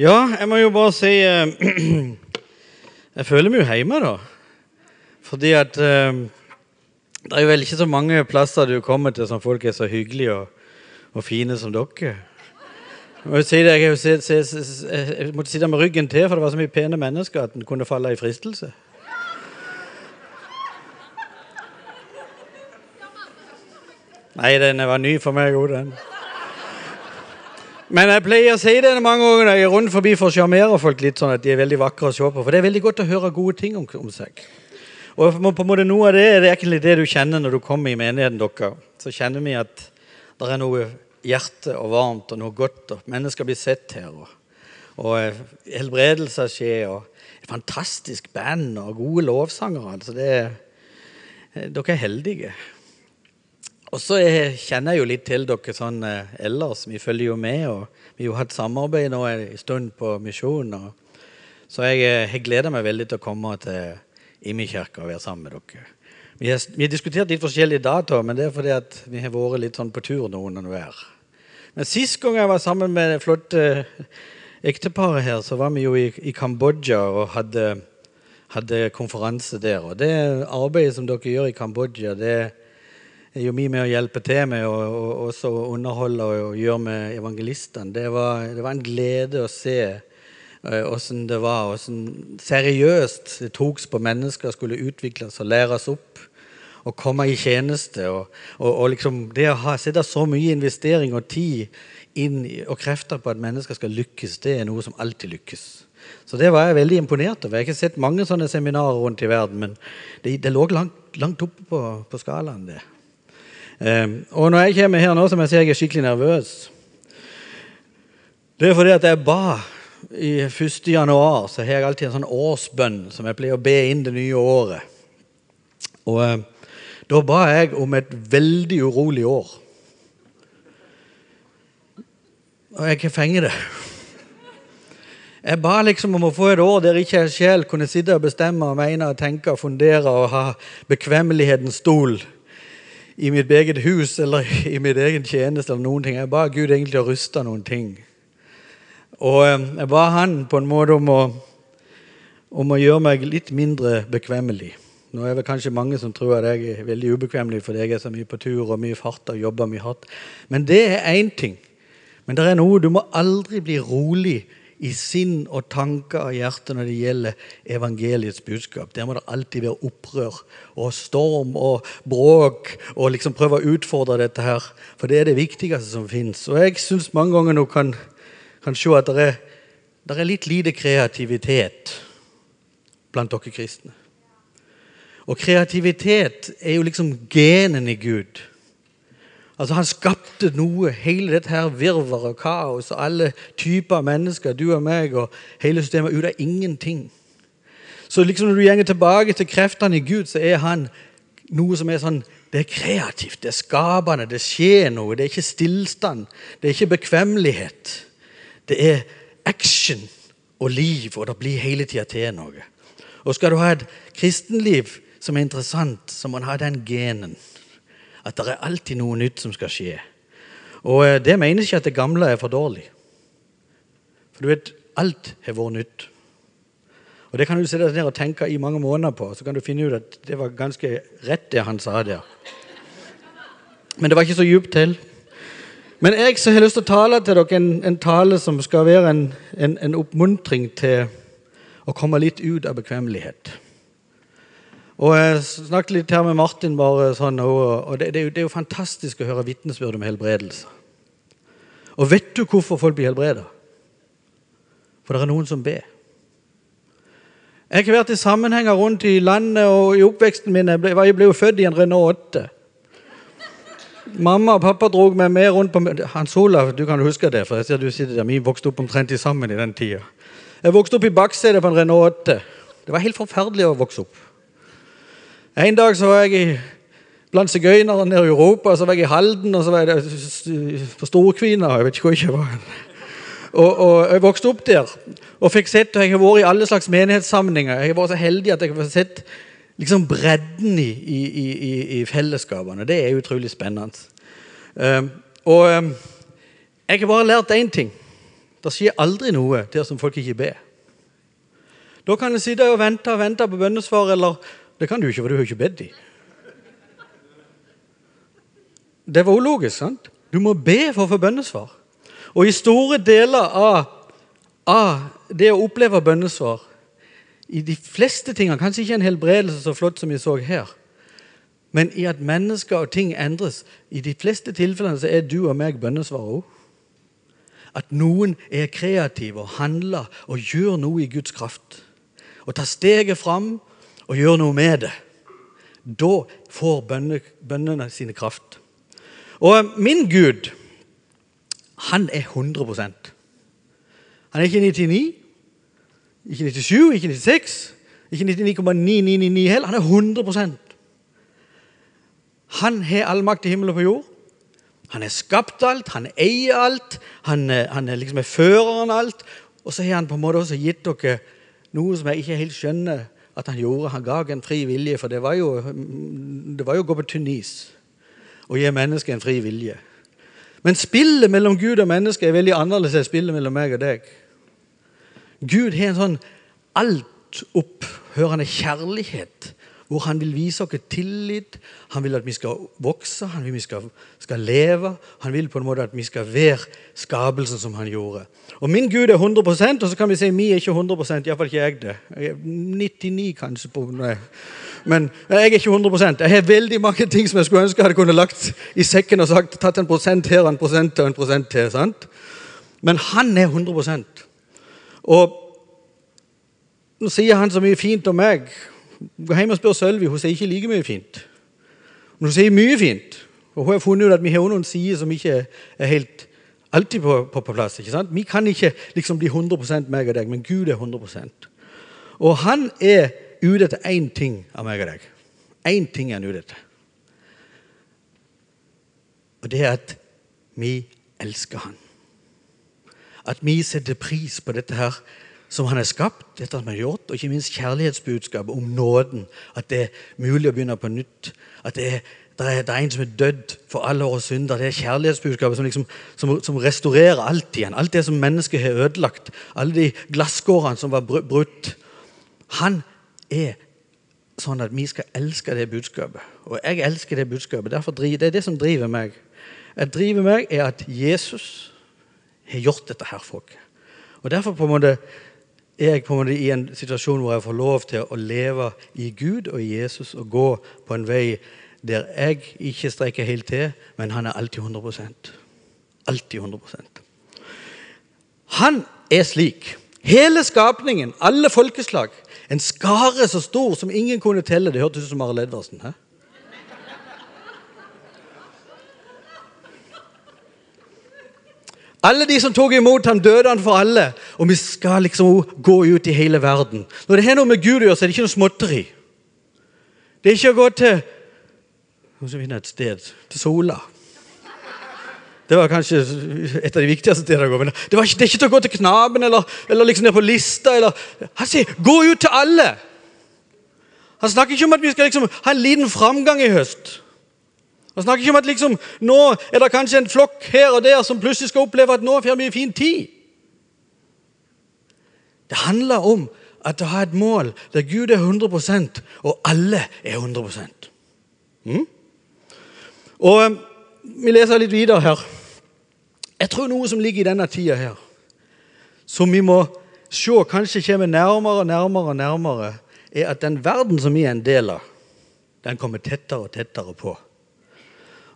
Ja, jeg må jo bare si eh, Jeg føler meg jo hjemme, da. Fordi at eh, Det er jo vel ikke så mange plasser du kommer til som folk er så hyggelige og, og fine som dere. Jeg, må jo si det, jeg, jeg, jo se- jeg måtte sitte med ryggen til, for det var så mye pene mennesker at en kunne falle i fristelse. Nei, den var ny for meg òg, den. Men jeg pleier å si det mange ganger når jeg er rundt forbi for å sjarmere folk litt sånn at de er veldig vakre å se på. For det er veldig godt å høre gode ting om, om seg. Og på en måte noe av det er egentlig det du kjenner når du kommer i menigheten deres. Så kjenner vi at det er noe hjerte og varmt og noe godt, og mennesker blir sett her. Og, og eh, helbredelser skjer, og et fantastisk band og gode lovsangere. Altså eh, dere er heldige. Og så er- kjenner jeg jo litt til dere sånn eh, ellers. Vi følger jo med. og Vi har jo hatt samarbeid nå en stund på misjon. Så jeg, eh, jeg gleder meg veldig til å komme til Imi-kirka og være sammen med dere. Vi har, vi har diskutert litt forskjellige datoer, men det er fordi at vi har vært litt sånn på tur noen hver. Men sist gang jeg var sammen med det flotte ekteparet her, så var vi jo i, i Kambodsja og hadde, hadde konferanse der. Og det arbeidet som dere gjør i Kambodsja, det er jo mye med å hjelpe til med og, og også underholde og, gjøre med evangelistene. Det det var en glede å se eh, åssen det var, åssen seriøst det togs på mennesker skulle utvikles og læres opp og komme i tjeneste. Og, og, og liksom det å sette så mye investering og tid inn og krefter på at mennesker skal lykkes, det er noe som alltid lykkes. Så det var jeg veldig imponert over. Jeg har ikke sett mange sånne seminarer rundt i verden, men det, det lå langt, langt oppe på, på skalaen, det. Ehm, og når jeg kommer her nå, som jeg si jeg er skikkelig nervøs. Det er fordi at jeg ba i 1. januar, så har jeg alltid en sånn årsbønn som jeg pleier å be inn det nye året. Og eh, da ba jeg om et veldig urolig år. Og jeg har fenge det. Jeg ba liksom om å få et år der ikke jeg sjel kunne sitte og bestemme og mene og tenke og fundere og ha bekvemmelighetens stol i mitt eget hus eller i mitt egen tjeneste. eller noen ting. Jeg ba Gud egentlig å ruste noen ting. Og eh, jeg ba han på en måte om å, om å gjøre meg litt mindre bekvemmelig. Nå er det kanskje mange som tror at jeg er veldig ubekvemmelig fordi jeg er så mye på tur og mye fart og jobber mye hardt. Men det er én ting. Men det er noe du må aldri bli rolig i sinn og tanker og hjerte når det gjelder evangeliets budskap. Der må det alltid være opprør og storm og bråk og liksom prøve å utfordre dette her. For det er det viktigste som fins. Og jeg syns mange ganger nå kan, kan se at det er, det er litt lite kreativitet blant dere kristne. Og kreativitet er jo liksom genen i Gud. Altså Han skapte noe, hele dette her virvaret og kaos og alle typer mennesker, du og meg, og hele systemet ut av ingenting. Så liksom når du gjenger tilbake til kreftene i Gud, så er han noe som er sånn Det er kreativt, det er skapende, det skjer noe. Det er ikke stillstand, det er ikke bekvemmelighet. Det er action og liv, og det blir hele tida til noe. Og skal du ha et kristenliv som er interessant, så må en ha den genen. At det er alltid noe nytt som skal skje. Og eh, det mener ikke at det gamle er for dårlig. For du vet, alt har vært nytt. Og det kan du sitte ned og tenke i mange måneder på, så kan du finne ut at det var ganske rett, det han sa der. Men det var ikke så djupt til. Men jeg så har lyst til å tale til dere en, en tale som skal være en, en, en oppmuntring til å komme litt ut av bekvemmelighet. Og Jeg snakket litt her med Martin, bare sånn, og, det, det, er jo, det er jo fantastisk å høre vitnesbyrd om helbredelse. Og vet du hvorfor folk blir helbredet? For det er noen som ber. Jeg har vært i sammenhenger rundt i landet, og i oppveksten min jeg ble, jeg ble jo født i en Renault 8. Mamma og pappa dro meg med rundt på Hans Olav, du kan huske det, for jeg ser du sitter der. Vi vokste opp omtrent sammen i den tida. Jeg vokste opp i baksetet på en Renault 8. Det var helt forferdelig å vokse opp. En dag så var jeg i, blant sigøynere nede i Europa, så var jeg i Halden, og så var jeg på Storkvina. Jeg vet ikke hvor jeg var. Og, og Jeg vokste opp der og fikk sett, og jeg har vært i alle slags menighetssamlinger. Jeg har vært så heldig at jeg har sett liksom bredden i, i, i, i fellesskapene. Det er utrolig spennende. Um, og um, jeg har bare lært én ting. Det skjer aldri noe der som folk ikke ber. Da kan en sitte og vente og vente på bønnesvar, eller Det kan du ikke, for du har ikke bedt dem. Det var ulogisk. sant? Du må be for å få bønnesvar. Og i store deler av, av det å oppleve bønnesvar I de fleste tingene, kanskje ikke en helbredelse så flott som vi så her, men i at mennesker og ting endres I de fleste tilfellene så er du og meg bønnesvar òg. At noen er kreative og handler og gjør noe i Guds kraft. Og tar steget fram og gjør noe med det. Da får bønnene sine kraft. Og min Gud, han er 100% Han er ikke 99, ikke 97, ikke 96, ikke 99,999 heller. Han er 100% Han har all makt i himmel og på jord. Han har skapt alt, han eier alt, han, han er liksom føreren av alt. Og så har han på en måte også gitt dere noe som jeg ikke helt skjønner at han gjorde. Han ga en fri vilje, for det var jo, det var jo å gå på Tunis og gi mennesket en fri vilje. Men spillet mellom Gud og mennesket er veldig annerledes enn spillet mellom meg og deg. Gud har en sånn altopphørende kjærlighet hvor han vil vise oss tillit. Han vil at vi skal vokse, han vil at vi skal, skal, leve. Han vil på en måte at vi skal være skapelsen som han gjorde. Og Min Gud er 100% og så kan vi si at vi er ikke 100 Iallfall ikke jeg det. Jeg er 99 kanskje. på nei. Men jeg er ikke 100% Jeg har veldig mange ting som jeg skulle ønske jeg hadde kunne lagt i sekken og sagt, tatt en prosent her en prosent og en prosent til. sant? Men han er 100% Og nå sier han så mye fint om meg. Gå hjem og spør Sølvi. Hun sier ikke like mye fint. Men hun sier mye fint. Og hun har funnet ut at vi har noen sider som ikke er helt alltid på, på, på plass. ikke sant? Vi kan ikke liksom bli 100 meg og deg, men Gud er 100% Og han er ute etter én ting av meg og deg. Én ting er han ute etter. Og det er at vi elsker han. At vi setter pris på dette her som han har skapt, dette som han har gjort, og ikke minst kjærlighetsbudskapet om nåden. At det er mulig å begynne på nytt. At det er, det er, det er en som er dødd for alle våre synder. Det er kjærlighetsbudskapet som, liksom, som, som, restaurerer alt igjen. Alt det som mennesket har ødelagt. Alle de glasskårene som var brutt. Han er sånn at vi skal elske det budskapet. Og jeg elsker det budskapet. Derfor driver, Det er det som driver meg. Det driver meg er at Jesus har gjort dette her for oss. Og Derfor på en måte jeg på en måte i en situasjon hvor jeg får lov til å leve i Gud og i Jesus og gå på en vei der jeg ikke strekker helt til, men han er alltid 100% Alltid 100% Han er slik. Hele skapningen, alle folkeslag, en skare så stor som ingen kunne telle. Det hørtes ut som Arild Edvardsen. Hæ? Alle de som tok imot ham, døde han for alle. Og vi skal liksom gå ut i hele verden. Når det har noe med Gud å gjøre, så er det ikke noe småtteri. Det er ikke å gå til Nå skal vi finne et sted. Til Sola. Det var kanskje et av de viktigste stedene å gå. Men det, ikke, det er ikke til å gå til Knaben eller, eller liksom ned på lista. Eller, han sier 'gå ut til alle'. Han snakker ikke om at vi skal liksom ha en liten framgang i høst. Han snakker ikke om at liksom, nå er det kanskje en flokk her og der som plutselig skal oppleve at nå får vi en fin tid. Det handler om at å ha et mål der Gud er 100% og alle er 100 mm? Og um, Vi leser litt videre her. Jeg tror noe som ligger i denne tida her, som vi må se kanskje kommer nærmere og nærmere, nærmere, er at den verden som vi er en del av, den kommer tettere og tettere på.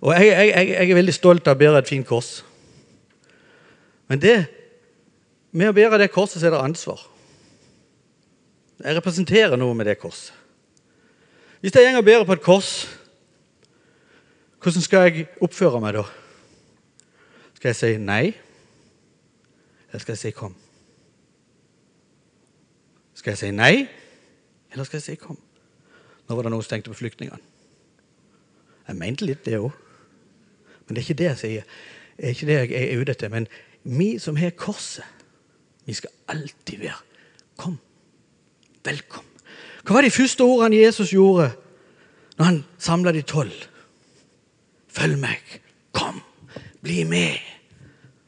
Og jeg, jeg, jeg, er veldig stolt av å bære et fint kors. Men det, med å bære det korset, så er det ansvar. Jeg representerer noe med det korset. Hvis jeg går og bærer på et kors, hvordan skal jeg oppføre meg da? Skal jeg si nei, eller skal jeg si kom? Skal jeg si nei, eller skal jeg si kom? Nå var det noen som tenkte på flyktningene. Jeg mente litt det òg. Men det er ikke det jeg sier. Det er ikke det jeg er ute etter. Men vi som har korset, vi skal alltid være Kom. Velkommen. Hva var de første ordene Jesus gjorde når han samla de tolv? Følg meg. Kom. Bli med.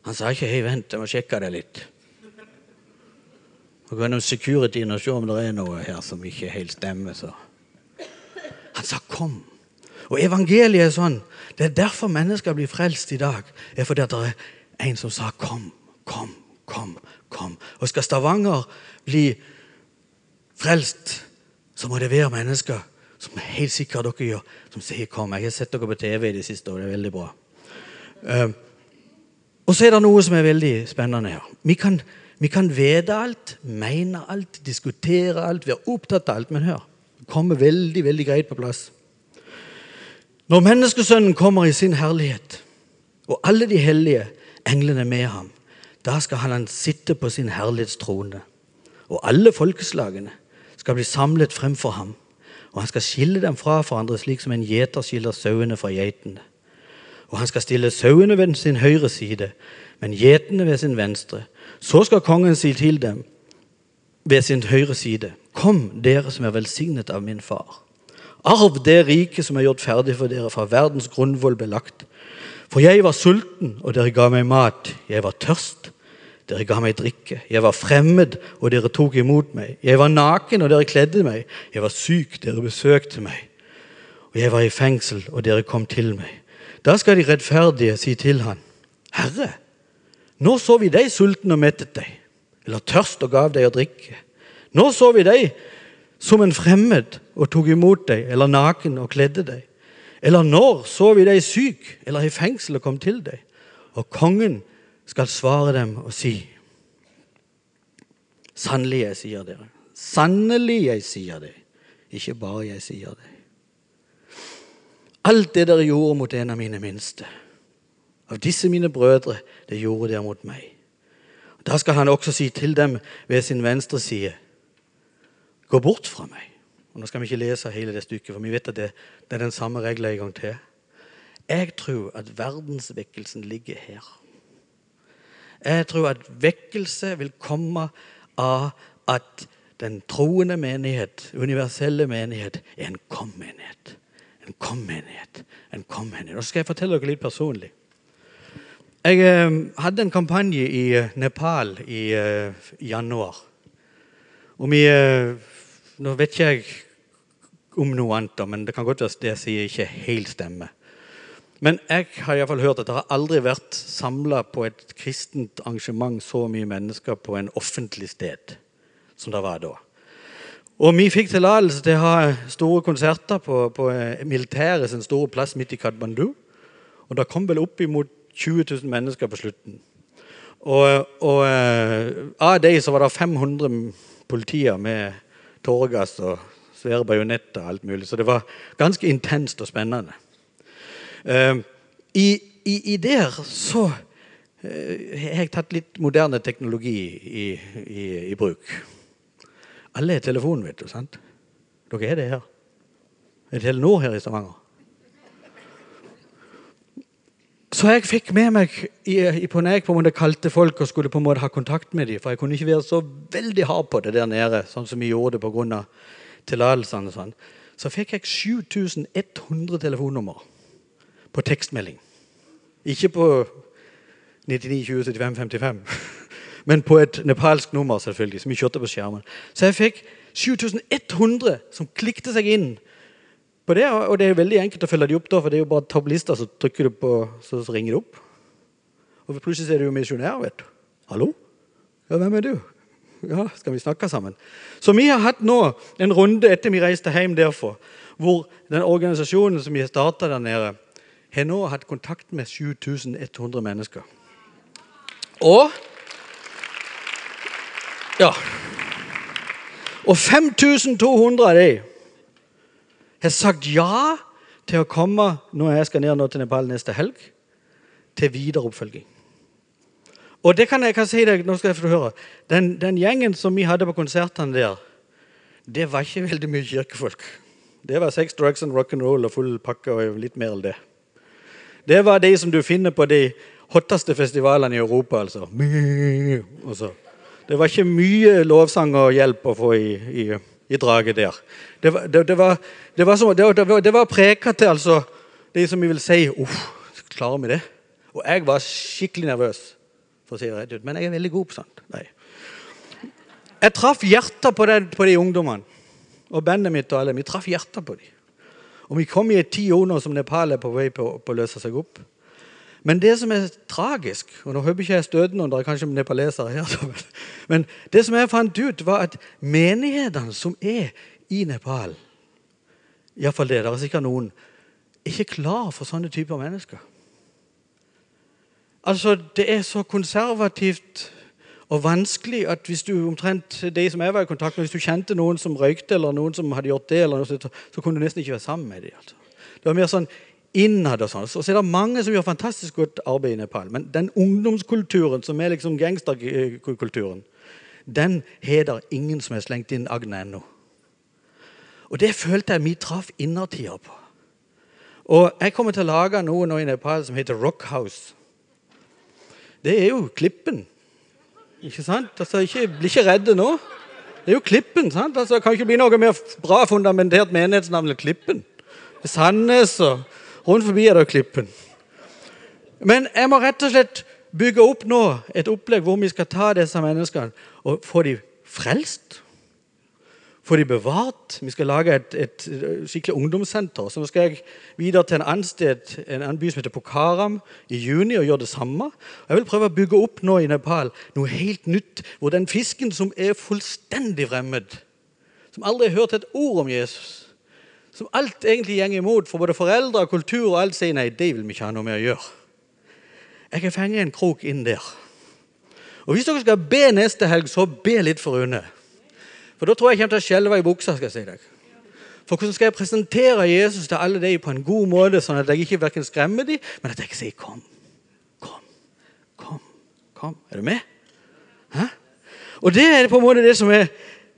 Han sa ikke 'hei, vent, jeg må sjekke det litt'. Gå gjennom securityen og se om det er noe her som ikke helt stemmer. så. Han sa 'kom'. Og evangeliet er sånn. Det er derfor mennesker blir frelst i dag. Er fordi det er en som sa 'kom, kom, kom'. kom. Og skal Stavanger bli frelst, så må det være mennesker som helt sikkert dere gjør, som sier 'kom'. Jeg har sett dere på TV i det siste, og det er veldig bra. Uh, og så er det noe som er veldig spennende her. Vi kan, vi kan vite alt, mene alt, diskutere alt, være opptatt av alt. Men hør, det kommer veldig, veldig greit på plass. Når menneskesønnen kommer i sin herlighet, og alle de hellige englene med ham, da skal han sitte på sin herlighetstrone. Og alle folkeslagene skal bli samlet fremfor ham. Og han skal skille dem fra hverandre, slik som en gjeter skiller sauene fra geitene. Og han skal stille sauene ved sin høyre side, men gjetene ved sin venstre. Så skal kongen si til dem ved sin høyre side, Kom, dere som er velsignet av min far. Arv det riket som er gjort ferdig for dere fra verdens grunnvoll ble lagt. For jeg var sulten, og dere ga meg mat. Jeg var tørst, dere ga meg drikke. Jeg var fremmed, og dere tok imot meg. Jeg var naken, og dere kledde meg. Jeg var syk, dere besøkte meg. Og jeg var i fengsel, og dere kom til meg. Da skal de rettferdige si til han, Herre, nå så vi deg sulten og mettet deg, eller tørst og gav deg å drikke. Nå så vi deg som en fremmed og tok imot deg, eller naken og kledde deg. Eller når så vi deg syk eller i fengsel og kom til deg? Og kongen skal svare dem og si Sannelig, jeg sier dere. Sannelig, jeg sier det. Ikke bare jeg sier det. Alt det dere gjorde mot en av mine minste, av disse mine brødre, det gjorde dere mot meg. Da skal han også si til dem ved sin venstre side, gå bort fra meg. Og Nå skal vi ikke lese hele det stykket, for vi vet at det, det er den samme regla en gang til. Jeg tror at verdensvekkelsen ligger her. Jeg tror at vekkelse vil komme av at den troende menighet, universelle menighet, er en kom-menighet. En kom-menighet. En kom-menighet. Og så skal jeg fortelle dere litt personlig. Jeg eh, hadde en kampanje i eh, Nepal i eh, januar. Og vi eh, Nå vet ikke jeg om noe annet, men det kan godt være at det sier, ikke helt stemmer. Men jeg har i hvert fall hørt at det har aldri vært samla på et kristent arrangement så mye mennesker på en offentlig sted som det var da. Og vi fikk tillatelse til å ha store konserter på, på militæret sin store plass midt i Kathmandu. Og det kom vel opp imot 20 000 mennesker på slutten. Og, og uh, av dem så var det 500 politier med tåregass og svære bajonetter og alt mulig. Så det var ganske intenst og spennende. Uh, i, i, i, der så uh, har jeg tatt litt moderne teknologi i, i bruk. Alle har telefon, vet du. sant? Dere er det her. Er det Telenor her i Stavanger? Så jeg fikk med meg i, på når jeg på en måte kalte folk og skulle på en måte ha kontakt med dem, for jeg kunne ikke være så veldig hard på det der nede, sånn som vi gjorde det pga. Tillatelsene. Sånn. Så fikk jeg 7100 telefonnummer på tekstmelding. Ikke på 99 20 75 55, men på et nepalsk nummer, selvfølgelig, som vi kjørte på skjermen. Så jeg fikk 7100 som klikket seg inn på det, og det er veldig enkelt å følge de opp, da, for det er jo bare tablister, så trykker du på, så, så ringer det opp. Og plutselig er du jo misjonær, vet du. Hallo? Ja, hvem er du? Ja, skal vi snakke sammen? Så vi har hatt nå en runde etter vi reiste hjem derfor, hvor den organisasjonen som vi har starta der nede, har nå hatt kontakt med 7100 mennesker. Og Ja. Og 5200 av dem har sagt ja til å komme når jeg skal ned nå til Nepal neste helg, til videre oppfølging. Og det kan jeg kan si deg, nå skal jeg få høre, den, den, gjengen som vi hadde på konsertene der, det var ikke veldig mye kirkefolk. Det var sex, drugs and rock and roll og full pakke og litt mer enn det. Det var de som du finner på de hotteste festivalene i Europa. altså. Det var ikke mye lovsang og hjelp å få i, i i draget der. Det var, det, det var, det var, som, det var preka til altså, de som vi vil si Uff, klarer vi det? Og jeg var skikkelig nervøs. For å si det rett ut. Men jeg er veldig god på sånt. Nei. Jeg traff hjertet på, den, på de ungdommene. Og bandet mitt og alle. Vi traff hjertet på dem. Og vi kom i et ti år nå som Nepal er på vei på, på å løse seg opp. Men det som er tragisk og Nå håper ikke jeg støter noen, det er kanskje nepalesere her. Men det som jeg fant ut, var at menighetene som er i Nepal Iallfall det, det er sikkert noen ikke klar for sånne typer mennesker. Altså, Det er så konservativt og vanskelig at hvis du omtrent de som jeg var i kontakt med, hvis du kjente noen som røykte, eller noen som hadde gjort det, noe sånt, så kunne du nesten ikke være sammen med dem. Altså. Det var mer sånn innad og sånn. Så er det mange som gjør fantastisk godt arbeid i Nepal. Men den ungdomskulturen som er liksom gangsterkulturen, den har det ingen som har slengt inn agnet ennå. Og det følte jeg vi traff innertida på. Og jeg kommer til å lage noe nå i Nepal som heter Rockhouse. Det er jo Klippen. Ikke sant? Altså, ikke, Bli ikke redde nå. Det er jo Klippen. sant? Altså, det kan ikke bli noe mer bra fundamentert menighetsnavn enn Klippen. Sandnes og rundt forbi er det Klippen. Men jeg må rett og slett bygge opp nå et opplegg hvor vi skal ta disse menneskene og få dem frelst få de bevart. Vi skal lage et, et, skikkelig ungdomssenter. Så nå skal jeg videre til en annen sted, en annen by som heter Pokaram i juni og gjøre det samme. Jeg vil prøve å bygge opp nå i Nepal noe helt nytt, hvor den fisken som er fullstendig fremmed, som aldri har hørt et ord om Jesus, som alt egentlig går imot for både foreldre og kultur, og alt sier nei, det vil vi ikke ha noe med å gjøre. Jeg kan fenge en krok inn der. Og Hvis dere skal be neste helg, så be litt for Rune. For da tror jeg jeg kommer til å skjelve i buksa. skal jeg si deg. For hvordan skal jeg presentere Jesus til alle de på en god måte, sånn at jeg ikke verken skremmer dem, men at jeg sier 'kom, kom, kom'. kom. Er du med? Hæ? Og det er på en måte det som er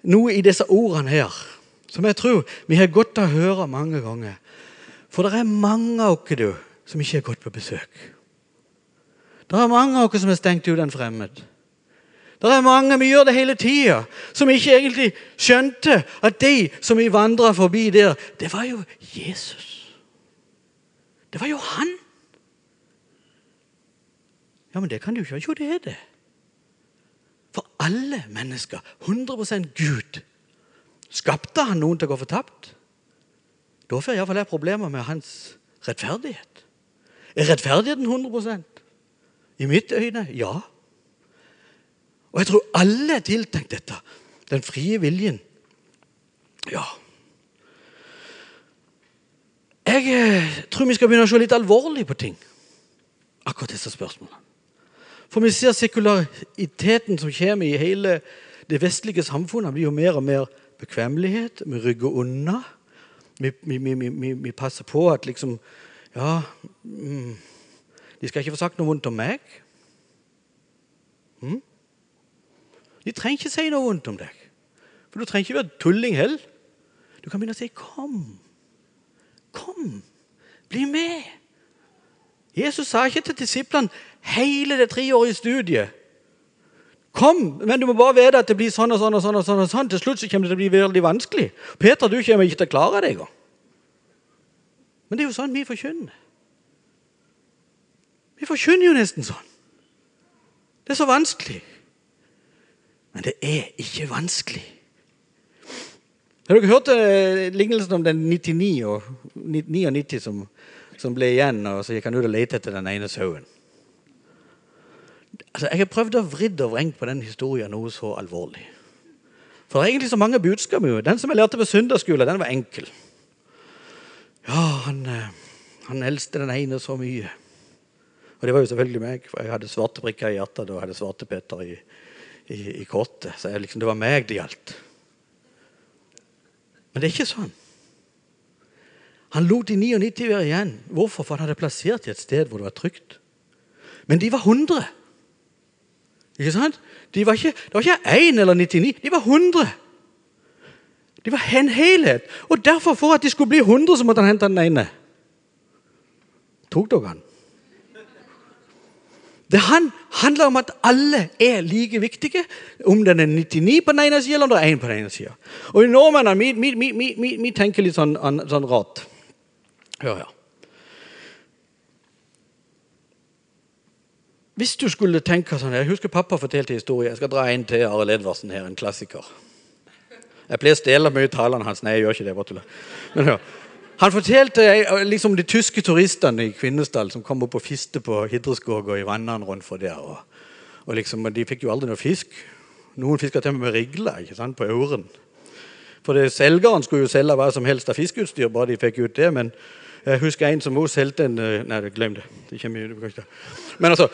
noe i disse ordene her, som jeg tror vi har godt av å høre mange ganger. For det er mange av dere som ikke har gått på besøk. Det er mange av dere som har stengt ut en fremmed. Det er mange, vi gjør det hele tida, som ikke egentlig skjønte at de som vi vandra forbi der, det var jo Jesus. Det var jo han. Ja, men det kan du ikke. Jo, det er det. For alle mennesker, 100% Gud, skapte han noen til å gå fortapt? Da får iallfall jeg problemer med hans rettferdighet. Er rettferdigheten 100% I mitt øyne ja. Og jeg tror alle er tiltenkt dette. Den frie viljen. Ja. Jeg eh, tror vi skal begynne å se litt alvorlig på ting. Akkurat disse spørsmålene. For vi ser sekulariteten som kommer i hele det vestlige samfunnet. blir jo mer og mer bekvemmelighet. Vi rygger unna. Vi, vi, vi, vi passer på at liksom Ja, mm, de skal ikke få sagt noe vondt om meg. Mm? De trenger ikke si noe vondt om deg. For du trenger ikke være tulling heller. Du kan begynne å si 'kom'. Kom. Bli med. Jesus sa ikke til disiplene hele det treårige studiet Kom, men du må bare vite at det blir sånn og sånn. og sånn og sånn. og sånn. Til slutt så kommer det til å bli veldig vanskelig. Peter, du kommer ikke til å klare det engang. Men det er jo sånn vi forkynner. Vi forkynner jo nesten sånn. Det er så vanskelig. Men det er ikke vanskelig. Har dere hørt uh, lignelsen om den 99 og 99 som, som, ble igjen, og så gikk han ut og lette etter den ene sauen? Altså, jeg har prøvd å vridde og vrengt på den historien noe så alvorlig. For det er egentlig så mange budskap. Den som jeg lærte på søndagsskolen, den var enkel. Ja, han, eh, han eldste den ene så mye. Og det var jo selvfølgelig meg, for jeg hadde svarte prikker i hjertet og hadde svarte Peter i, i, i kortet. Så liksom, det var meg det gjaldt. Men det er ikke sånn. Han lot de 99 være igjen. Hvorfor? For han hadde plassert i et sted hvor det var trygt. Men de var 100. Ikke sant? De var ikke, det var ikke én eller 99, de var 100. De var en helhet. Og derfor, for at de skulle bli 100, så måtte han hente den ene. Tok dere han? Det handler om at alle er like viktige, om den er 99 på den ene sida eller om det er 1 på den ene sida. Og i nordmennene vi, vi, vi, vi, tenker litt sånn, sånn rart. Hør her. Hvis du skulle tenke sånn Jeg husker pappa fortalte historie. Jeg skal dra en til Arild Edvardsen her, en klassiker. Jeg pleier å stjele mye talene hans. Nei, jeg gjør ikke det. bare Men hør. Han fortalte eh, liksom de tyske turistene i Kvinesdal som kom opp og fiste på Hidreskog og i vannene rundt for der. Og, og liksom, De fikk jo aldri noe fisk. Noen fiska til og med rigler ikke sant, på auren. For det, Selgeren skulle jo selge hva som helst av fiskeutstyr, bare de fikk ut det. Men jeg husker en som også solgte en eh, Nei, glem det. det kommer, men altså,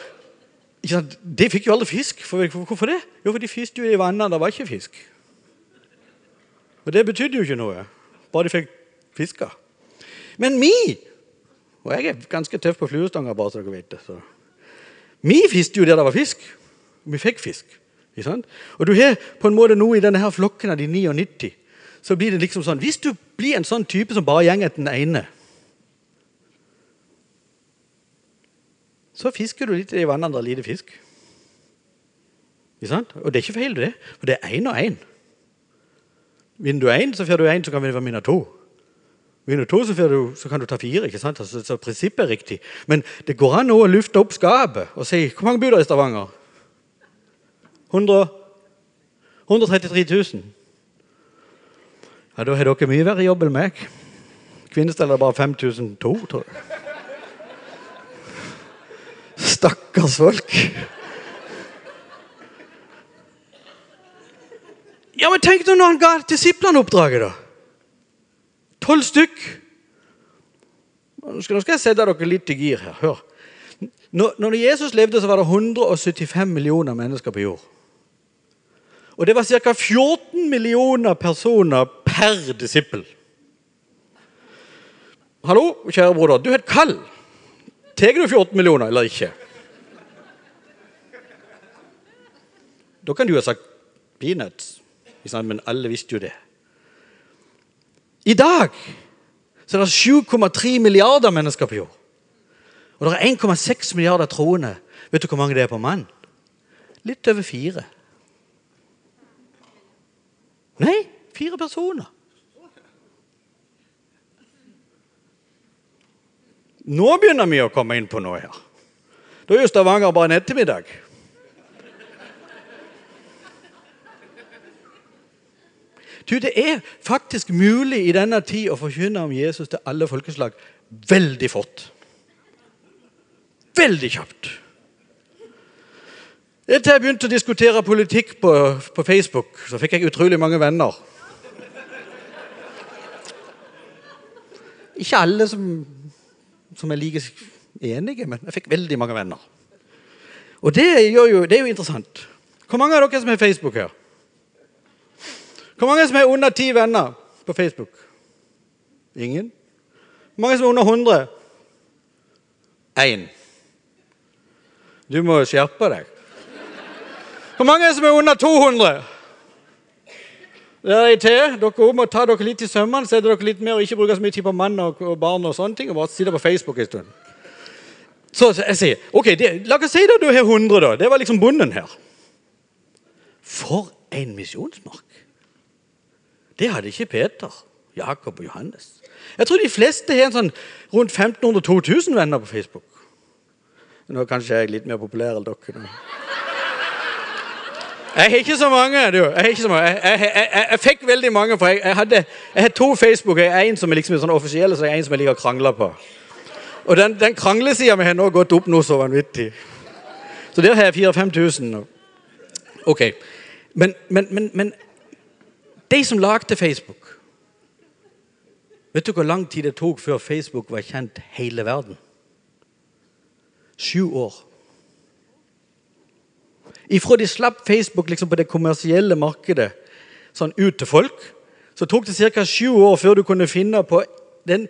De fikk jo aldri fisk. For, hvorfor det? Jo, for de fiste jo i vannene. Det var ikke fisk. Og det betydde jo ikke noe. Bare de fikk fiska. Men vi Og jeg er ganske tøff på fluestanga, bare så dere vet det. Så. Vi fiskte jo der det var fisk. Vi fikk fisk. Og du har på en måte nå i denne her flokken av de 99 så blir det liksom sånn Hvis du blir en sånn type som bare går etter den ene, så fisker du litt i er lite fisk. Og det er ikke feil, det. For det er én og én. Vinner du én, så får du én, så kan vi vinne to. Du to, så, du, så, kan du ta fire. ikke sant? Altså, så prinsippet er riktig. Men det går an å lufte opp skapet og si Hvor mange bor det i Stavanger? 100, 133 000. Ja, Da har dere mye verre jobb enn meg. Kvinesdal er bare 5002, tror jeg. Stakkars folk. Ja, men Tenk når han ga disiplene oppdraget, da. Tolv stykk. Nå skal, jeg sette dere litt i gir her. Hør. Når, Jesus levde, så var det 175 millioner mennesker på jord. Og det var ca. 14 millioner personer per disippel. Hallo, kjære broder. Du heter et kall. Tar du 14 millioner eller ikke? Da kan du ha sagt peanuts, men alle visste jo det. I dag så er det 7,3 milliarder mennesker på jord. Og det er 1,6 milliarder troende. Vet du hvor mange det er på mann? Litt over fire. Nei, fire personer. Nå begynner vi å komme inn på noe her. Da er jo Stavanger bare en ettermiddag. Du, Det er faktisk mulig i denne tid å forkynne om Jesus til alle folkeslag veldig fort. Veldig kjapt. Etter jeg begynte å diskutere politikk på, på, Facebook, så fikk jeg utrolig mange venner. Ikke alle som, som er like enige, men jeg fikk veldig mange venner. Og det, jo, det er jo interessant. Hvor mange av dere som har Facebook her? Hvor mange som har under ti venner på Facebook? Ingen? Hvor mange som er under 100? Én. Du må skjerpe deg. Hvor mange som er under 200? Der er til. Dere må ta dere litt i sømmene, sette dere litt mer og ikke bruke så mye tid på mann og, barn og sånne ting, og bare sitte på Facebook en stund. Så jeg sier ok, det, La oss si at du har 100, da. Det var liksom bonden her. For en misjonsmark! Det hadde ikke Peter, Jakob og Johannes. Jeg tror de fleste har sånn rundt 1500-2000 venner på Facebook. Nå er kanskje jeg litt mer populær enn dere. Jeg har ikke så mange. du. Jeg, så mange. Jeg, jeg, jeg, fikk veldig mange. for Jeg, hadde, har to Facebook. Jeg En som er liksom sånn offisiell, og så en som jeg liker å krangle på. Og Den, den kranglesida mi har nå gått opp noe så vanvittig. Så der har jeg 4000-5000. Ok. Men, men, men, men de som lagde Facebook Vet du hvor lang tid det tok før Facebook var kjent hele verden? Sju år. Ifra de slapp Facebook liksom på det kommersielle markedet sånn ut til folk, så tok det ca. sju år før du kunne finne på den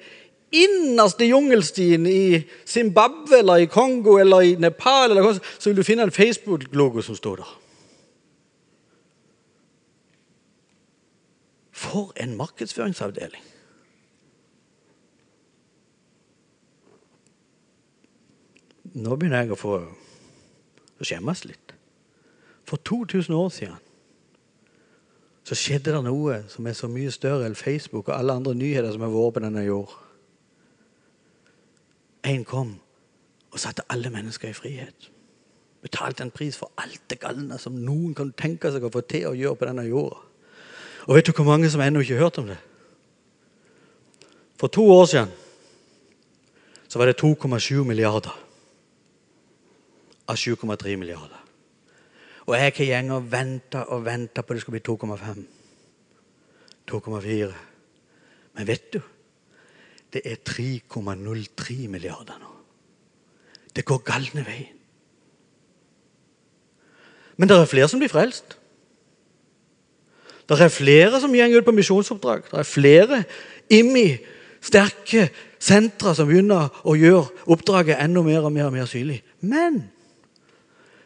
innerste jungelstien i Zimbabwe eller i Kongo eller i Nepal, eller så vil du finne en Facebook-logo som står der. For en markedsføringsavdeling! Nå begynner jeg å få å skjemmes litt. For 2000 år siden så skjedde det noe som er så mye større enn Facebook og alle andre nyheter som har vært på denne jord. En kom og satte alle mennesker i frihet. Betalte en pris for alt det galne som noen kan tenke seg å få til å gjøre på denne jorda. Og vet du hvor mange som ennå ikke har hørt om det? For to år siden så var det 2,7 milliarder av 7,3 milliarder. Og jeg har gjeng og venta og venta på det skal bli 2,5. 2,4. Men vet du? Det er 3,03 milliarder nå. Det går galne veien. Men det er flere som blir frelst. Det er flere som går ut på misjonsoppdrag. Det er flere IMI, sterke sentre som begynner å gjøre oppdraget enda mer og mer, og mer synlig. Men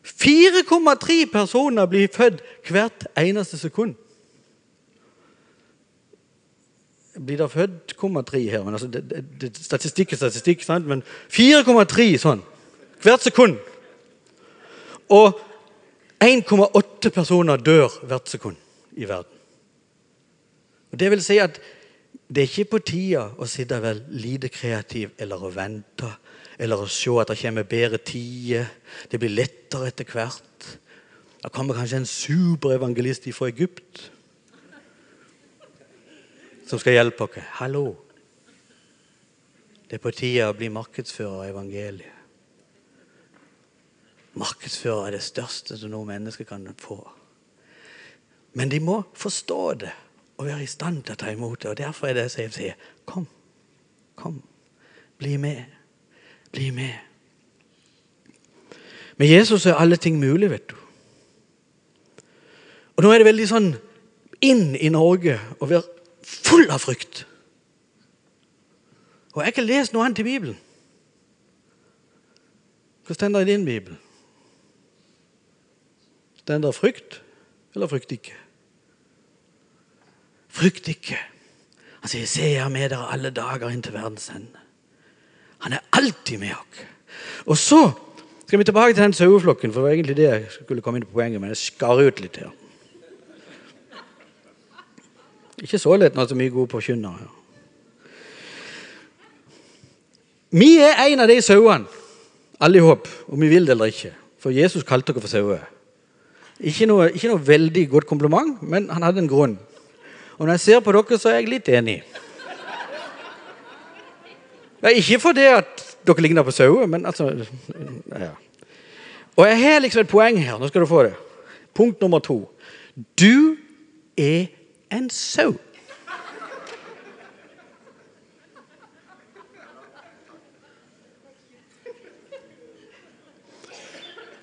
4,3 personer blir født hvert eneste sekund. Blir det født 0,3 her? Men altså, det, det, statistikk er statistikk, sant? men 4,3 sånn hvert sekund. Og 1,8 personer dør hvert sekund i verden. Og Det vil si at det er ikke på tida å sitte og være lite kreativ eller å vente eller å se at det kommer bedre tider. Det blir lettere etter hvert. Det kommer kanskje en superevangelist fra Egypt som skal hjelpe oss. Hallo! Det er på tide å bli markedsfører av evangeliet. Markedsfører er det største som noe menneske kan få. Men de må forstå det og være i stand til å ta imot det. og Derfor er det jeg sier kom, kom, bli med. Bli med. Med Jesus er alle ting mulig, vet du. Og Nå er det veldig sånn inn i Norge å være full av frykt. Og jeg har ikke lest noe annet i Bibelen. Hva står det i din bibel? Står det frykt eller frykt ikke? Frykt ikke. Han sier, 'Se, jeg er med dere alle dager inn til verdens ende'. Han er alltid med oss. Og så skal vi tilbake til den saueflokken, for det var egentlig det jeg skulle komme inn på poenget, men jeg skar ut litt her. Ikke så lett når så mye gode forkynnere her. Vi er en av de sauene, alle i håp, om vi vil det eller ikke. For Jesus kalte dere for sauer. Ikke ikke noe veldig godt kompliment, men han hadde en grunn. Og når jeg ser på dere, så er jeg litt enig. Ja, ikke fordi at dere ligner på sauer, men altså ja. Og jeg har liksom et poeng her. Nå skal du få det. Punkt nummer to. Du er en sau.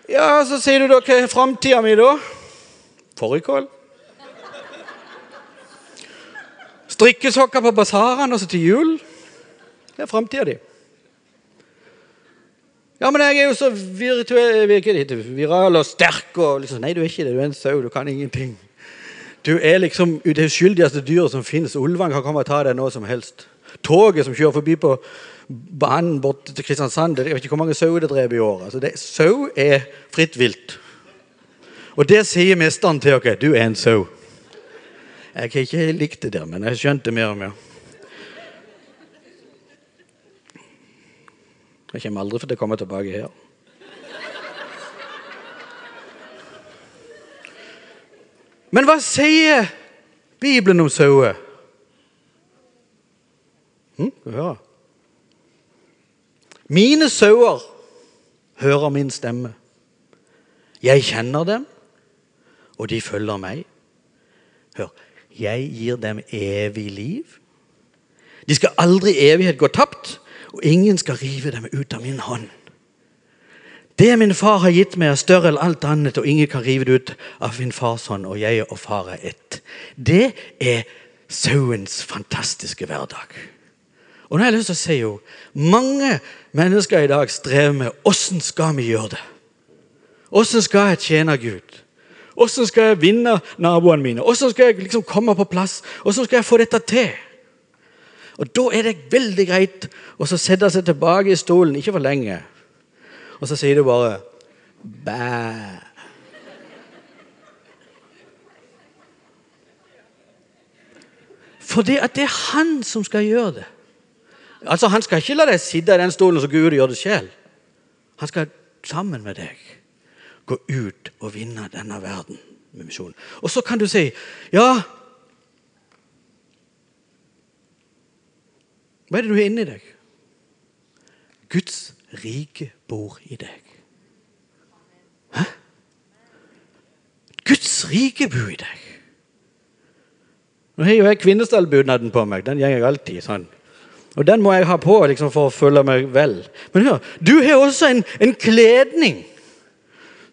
Ja, så sier du da hva er framtida mi, da? Fårikål? Strikkesokker på basarene og så til jul? Det er framtida di. Ja, men jeg er jo så virtuell, viral og sterk og liksom Nei, du er ikke det. Du er en sau. Du kan ingenting. Du er liksom det uskyldigste dyret som finnes. Ulvene kan komme og ta deg nå som helst. Toget som kjører forbi på banen bort til Kristiansand Jeg vet ikke hvor mange sauer det dreper i året. Altså, sau er fritt vilt. Og det sier mesteren til oss. Du er en sau. Jeg har ikke likt det der, men jeg skjønte mer og mer. Jeg kommer aldri til å komme tilbake her. Men hva sier Bibelen om sauer? Hm, høre. Mine sauer hører min stemme. Jeg kjenner dem, og de følger meg. Hør, jeg gir dem evig liv. De skal aldri i evighet gå tapt, og ingen skal rive dem ut av min hånd. Det min far har gitt meg, er større enn alt annet, og ingen kan rive det ut av min fars hånd, og jeg og far er ett. Det er sauens fantastiske hverdag. Og nå har jeg lyst til å si jo, Mange mennesker i dag strever med åssen skal vi gjøre det. Åssen skal jeg tjene Gud? Åssen skal jeg vinne naboene mine? Åssen skal jeg liksom komme på plass? Åssen skal jeg få dette til? Og Da er det veldig greit å sette seg tilbake i stolen, ikke for lenge. Og så sier du bare bæ. For det, at det er han som skal gjøre det. Altså, Han skal ikke la deg sitte i den stolen så Gud gjør det selv. Han skal sammen med deg. Gå ut og vinne denne verden med misjon. Og så kan du si ja Hva er det du har inni deg? Guds rike bor i deg. Hæ? Guds rike bor i deg. Nå har jo jeg kvinnestallbudnaden på meg. Den går jeg alltid sånn. Og den må jeg ha på liksom, for å føle meg vel. Men hør, du har også en, en kledning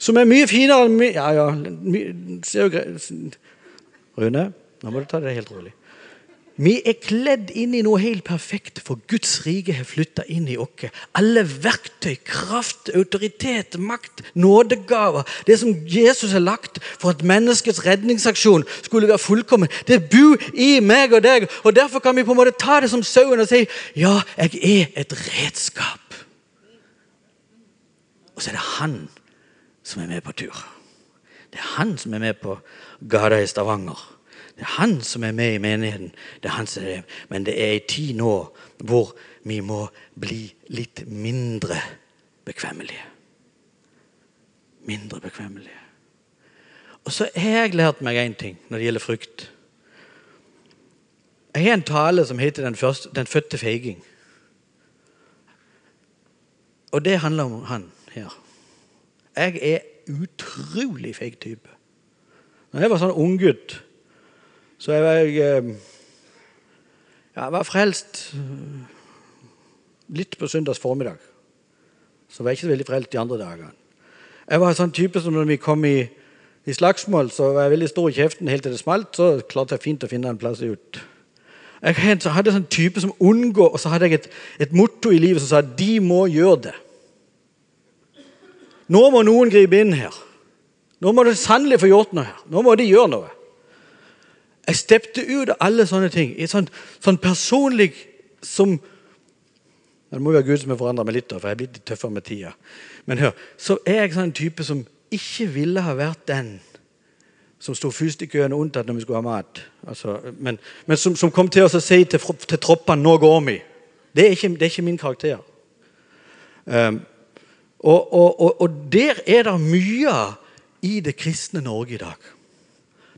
som er mye finere enn Ja, ja my, ser jo Rune, nå må du ta det helt rolig. Vi er kledd inn i noe helt perfekt, for Guds rike har flytta inn i oss. Alle verktøy, kraft, autoritet, makt, nådegaver. Det som Jesus har lagt for at menneskets redningsaksjon skulle være fullkommen, det bor i meg og deg. og Derfor kan vi på en måte ta det som sauen og si ja, jeg er et redskap. Og så er det han som er med på tur. Det er han som er med på gata i Stavanger. Det er han som er med i menigheten. Det er han som er, Men det er ei tid nå hvor vi må bli litt mindre bekvemmelige. Mindre bekvemmelige. Og så har jeg lært meg én ting når det gjelder frukt. Jeg har en tale som heter 'Den, første, den fødte feiging'. Og det handler om han her. Jeg er utrolig feig type. Når jeg var sånn unggutt så jeg var, ja, jeg var frelst eh, litt på søndags formiddag. Så var jeg ikke så veldig frelst de andre dagene. Jeg var en sånn type som når vi kom i, i slagsmål, så var jeg veldig stor i kjeften helt til det smalt. Så klarte jeg fint å finne en plass ut. Jeg hadde en sånn type som unngår, og så hadde jeg et, et motto i livet som sa de må gjøre det. Nå må noen gripe inn her. Nå må det sannelig få gjort noe her. Nå må de gjøre noe. Jeg steppte ut av alle sånne ting. I sånn, sånn personlig som Det må være Gud som har forandra meg litt, for jeg er blitt litt tøffere med tida. Men hør, så er jeg sånn type som ikke ville ha vært den som sto først i køen unntatt når vi skulle ha mat. Altså, men, men som, som, kom til å si til, til troppene 'nå går vi'. Det er ikke, det er ikke min karakter. Um, og, og, og, og, der er det mye i det kristne Norge i dag.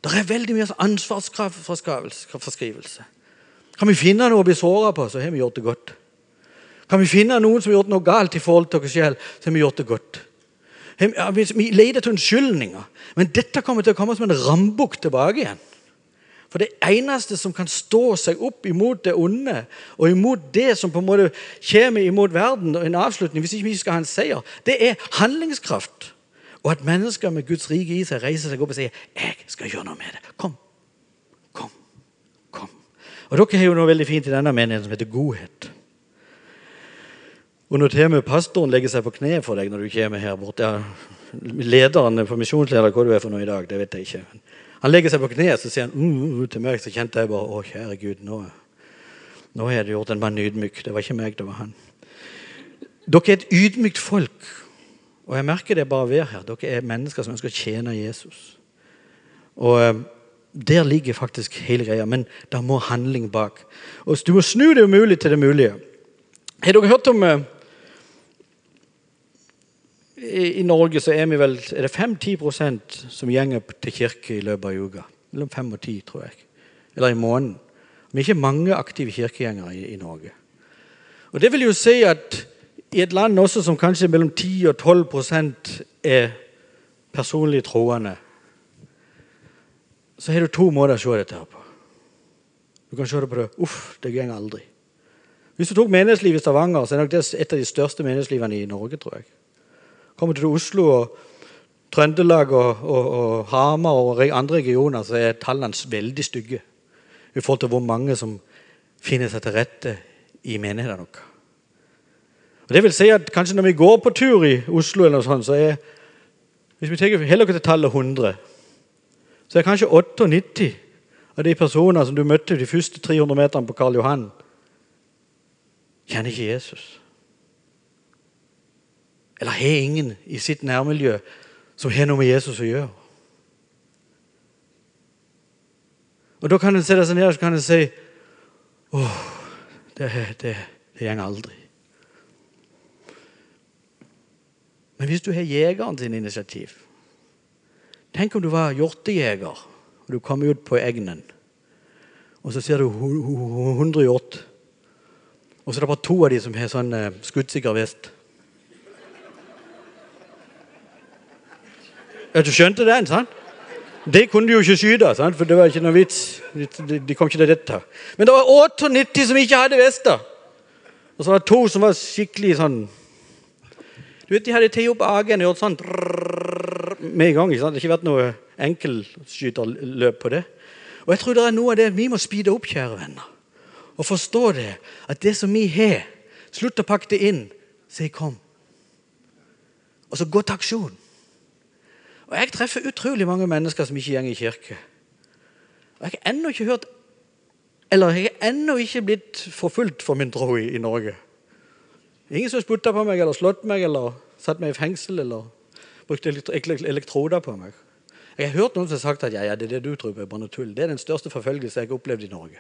Det er veldig mye ansvarsforskrivelse. Kan vi finne noe å bli såra på, så har vi gjort det godt. Kan vi finne noen som har gjort noe galt i forhold til oss selv, så har vi gjort det godt. Vi leter etter unnskyldninger, men dette kommer til å komme som en rambukk tilbake igjen. For det eneste som kan stå seg opp imot det onde, og imot det som på en måte kommer imot verden, og en avslutning, hvis ikke vi skal ha en seier, det er handlingskraft. Og at mennesker med Guds rike i seg reiser seg opp og sier 'Jeg skal gjøre noe med det'. Kom. Kom. Kom. Og Dere har jo noe veldig fint i denne menigheten som heter godhet. Og når til og pastoren legger seg på kne for deg når du kommer her bort ja, Lederen for misjonsleder, hva du er for noe i dag, det vet jeg ikke. Han legger seg på kne og sier han, uh, uh, til meg, så kjente jeg bare Å, kjære Gud, nå, nå har jeg gjort en mann ydmyk. Det var ikke meg, det var han. Dere er et ydmykt folk. Og jeg merker det bare ved her. Dere er mennesker som ønsker å tjene Jesus. Og eh, Der ligger faktisk hele greia, men det må handling bak. Og Du må snu det umulige til det mulige. Har dere hørt om eh, i, Norge så er vi vel er det 5-10% som gjenger til kirke i løpet av uka. Mellom 5 og 10, tror jeg. Eller i måneden. Vi er ikke mange aktive kirkegjengere i, i Norge. Og Det vil jo si at i et land også som kanskje mellom 10 og 12% er personlig troende, så har du to måter å se dette her på. Du kan se det på det Uff, det går aldri. Hvis du tok menighetslivet i Stavanger, så er det nok et av de største menighetslivene i Norge. tror jeg. Kommer du til Oslo og Trøndelag og, og, og Hamar og andre regioner, så er tallene veldig stygge i forhold til hvor mange som finner seg til rette i menighetene våre. Og det vil si at kanskje når vi går på tur i Oslo, eller noe sånt, så er hvis vi tenker heller til tallet 100, så er kanskje 98 av de personer som du møtte de første 300 meterne på Karl Johan, kjenner ikke Jesus. Eller har ingen i sitt nærmiljø som har noe med Jesus å gjøre. Og Da kan en sette seg ned og så kan en si åh, det, det, det går aldri. Men hvis du har jegeren sin initiativ, Tenk om du var hjortejeger, og du kom ut på egnen. Og så ser du 100 hjort. Og så er det bare to av de som har sånn eh, skuddsikker vest. Ja, du skjønte den, sant? Det kunne de jo ikke skyte, sant? for det var ikke noe vits. De, kom ikke til dette. Men det var 98 som ikke hadde vester. Og så var det to som var skikkelig sånn Du vet, De hadde tatt opp agen og gjort sånn med en gang. ikke sant? Det har ikke vært noe enkeltskyterløp på det. Og jeg tror det er noe av det vi må speede opp, kjære venner. Og forstå det, at det som vi har, slutt å pakke det inn. Si 'kom'. Og så gå til aksjon. Og Jeg treffer utrolig mange mennesker som ikke går i kirke. Og Jeg har ennå ikke hørt Eller jeg har ennå ikke blitt forfulgt for min tro i, i Norge. Ingen som har spytta på meg eller slått meg eller satt meg i fengsel eller brukt elektroder på meg. Jeg har hørt noen som har sagt at ja, ja, det er det du tror på, er bare tull. Det er den største forfølgelse jeg har opplevd i Norge.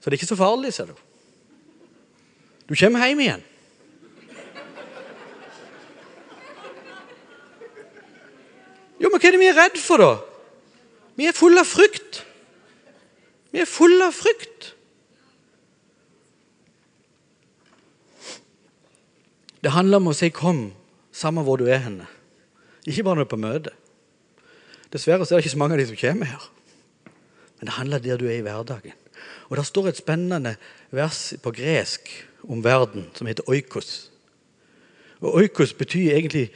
Så det er ikke så farlig, ser du. Du kommer hjem igjen. Jo, men hva er det vi er redd for, da? Vi er fulle av frykt. Vi er fulle av frykt. Det handler om å si 'kom', samme hvor du er henne. Ikke bare når du er på møte. Dessverre så er det ikke så mange av de som kommer her. Men det handler om der du er i hverdagen. Og Det står et spennende vers på gresk om verden som heter oikos. Og Oikos betyr egentlig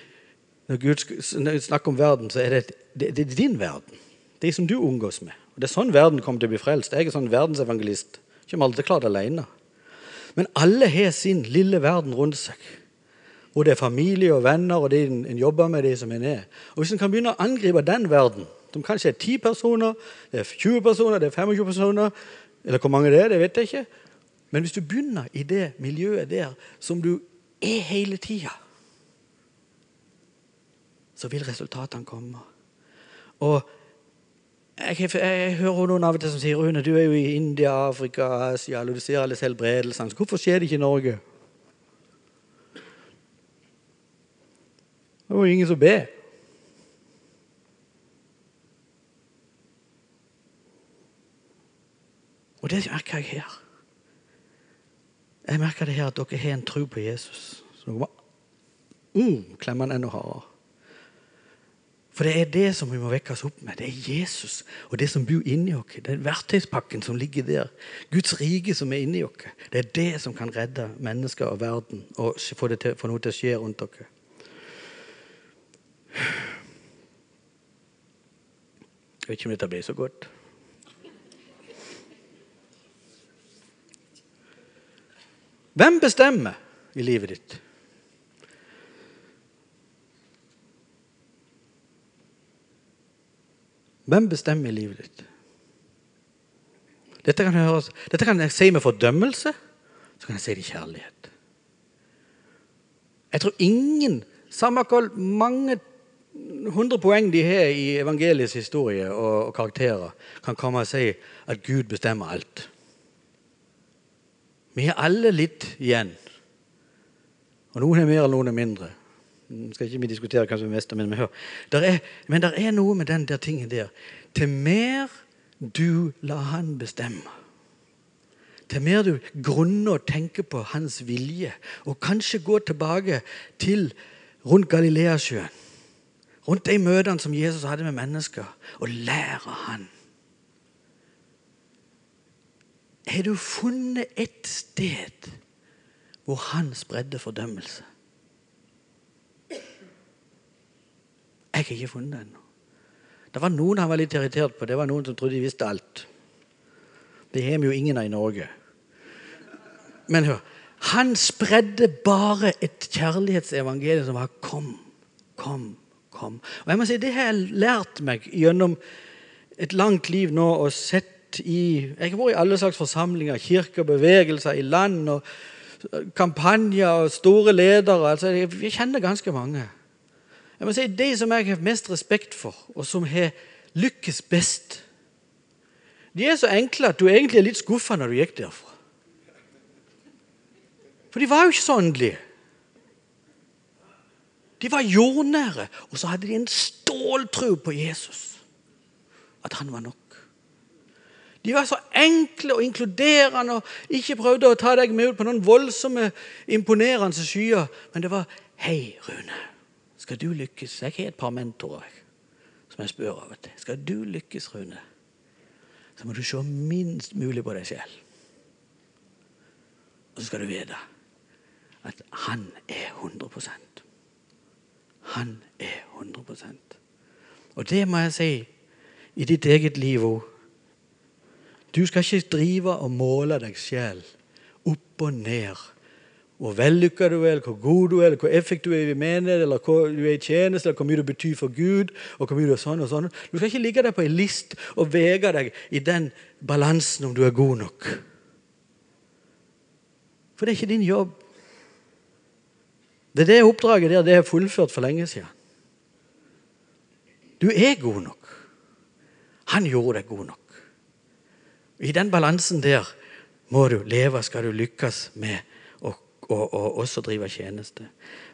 når Gud snakker om verden, så er det, det, det er din verden. De som du omgås med. Og Det er sånn verden kommer til å bli frelst. Jeg er sånn verdensevangelist. Kommer aldri til å klare det alene. Men alle har sin lille verden rundt seg. Hvor det er familie og venner og de en jobber med, de som en er. Og Hvis en kan begynne å angripe den verden, som kanskje er 10 personer, det er 20 personer, det er 25 personer Eller hvor mange det er, det vet jeg ikke. Men hvis du begynner i det miljøet der som du er hele tida så vil resultatene komme. Og jeg, jeg, jeg, hører noen av og til som sier Rune, du er jo i India, Afrika, Asia, og du ser alle helbredelsene. Hvorfor skjer det ikke i Norge? Det var jo ingen som ber. Og det merker jeg her. Jeg merker det her at dere har en tro på Jesus. Så dere må mm, klemmer den enda hardere. For det er det som vi må vekkes opp med. Det er Jesus og det som bor inni oss. Den verktøyspakken som ligger der. Guds rike som er inni oss. Det er det som kan redde mennesker og verden og få, til, få noe til å skje rundt dere. Jeg vet ikke om dette blir så godt. Hvem bestemmer i livet ditt? Hvem bestemmer i livet ditt? Dette kan, høres, dette kan jeg si med fordømmelse, så kan jeg si det i kjærlighet. Jeg tror ingen, samme hvor mange hundre poeng de har i evangeliets historie og, og, karakterer, kan komme og si at Gud bestemmer alt. Vi har alle litt igjen. Og noen er mer, og noen er mindre skal ikke vi diskutere hva som er mest, men vi hører. Er, men det er noe med den der tingen der. Til mer du lar han bestemme, til mer du grunner og tenker på hans vilje, og kanskje gå tilbake til rundt Galileasjøen, rundt de møtene som Jesus hadde med mennesker, og lære han Har du funnet et sted hvor han spredde fordømmelse? Jeg har ikke funnet det ennå. Det var noen han var litt irritert på. Det var noen som trodde de visste alt. Det har vi jo ingen av i Norge. Men hør. Han spredde bare et kjærlighetsevangelium som var 'kom, kom, kom'. Og jeg må si, Det har jeg lært meg gjennom et langt liv nå og sett i Jeg har vært i alle slags forsamlinger, kirker, bevegelser i land og kampanjer og store ledere. altså Jeg kjenner ganske mange. Jeg må si De som jeg har mest respekt for, og som har lykkes best, de er så enkle at du egentlig er litt skuffa når du gikk derfra. For de var jo ikke så åndelige. De var jordnære, og så hadde de en ståltro på Jesus. At han var nok. De var så enkle og inkluderende og ikke prøvde å ta deg med ut på noen voldsomme, imponerende skyer. Men det var 'Hei, Rune, skal du lykkes?' Jeg har et par mentorer som jeg spør av og til. Skal du lykkes, Rune, så må du se minst mulig på deg selv. Og så skal du vite at han er 100% Han er 100% Og det må jeg si i ditt eget liv òg. Du skal ikke drive og måle deg sjøl opp og ned. Hvor vellykka du er, hvor god du er, eller hvor effektiv du er i menighet, eller hvor du er i tjeneste, eller hvor mye du betyr for Gud. og hvor mye Du er sånn og sånn. Du skal ikke ligge deg på ei list og vege deg i den balansen om du er god nok. For det er ikke din jobb. Det er det oppdraget der det er fullført for lenge siden. Du er god nok. Han gjorde deg god nok. I den balansen der må du leve, skal du lykkes med og å også drive tjeneste.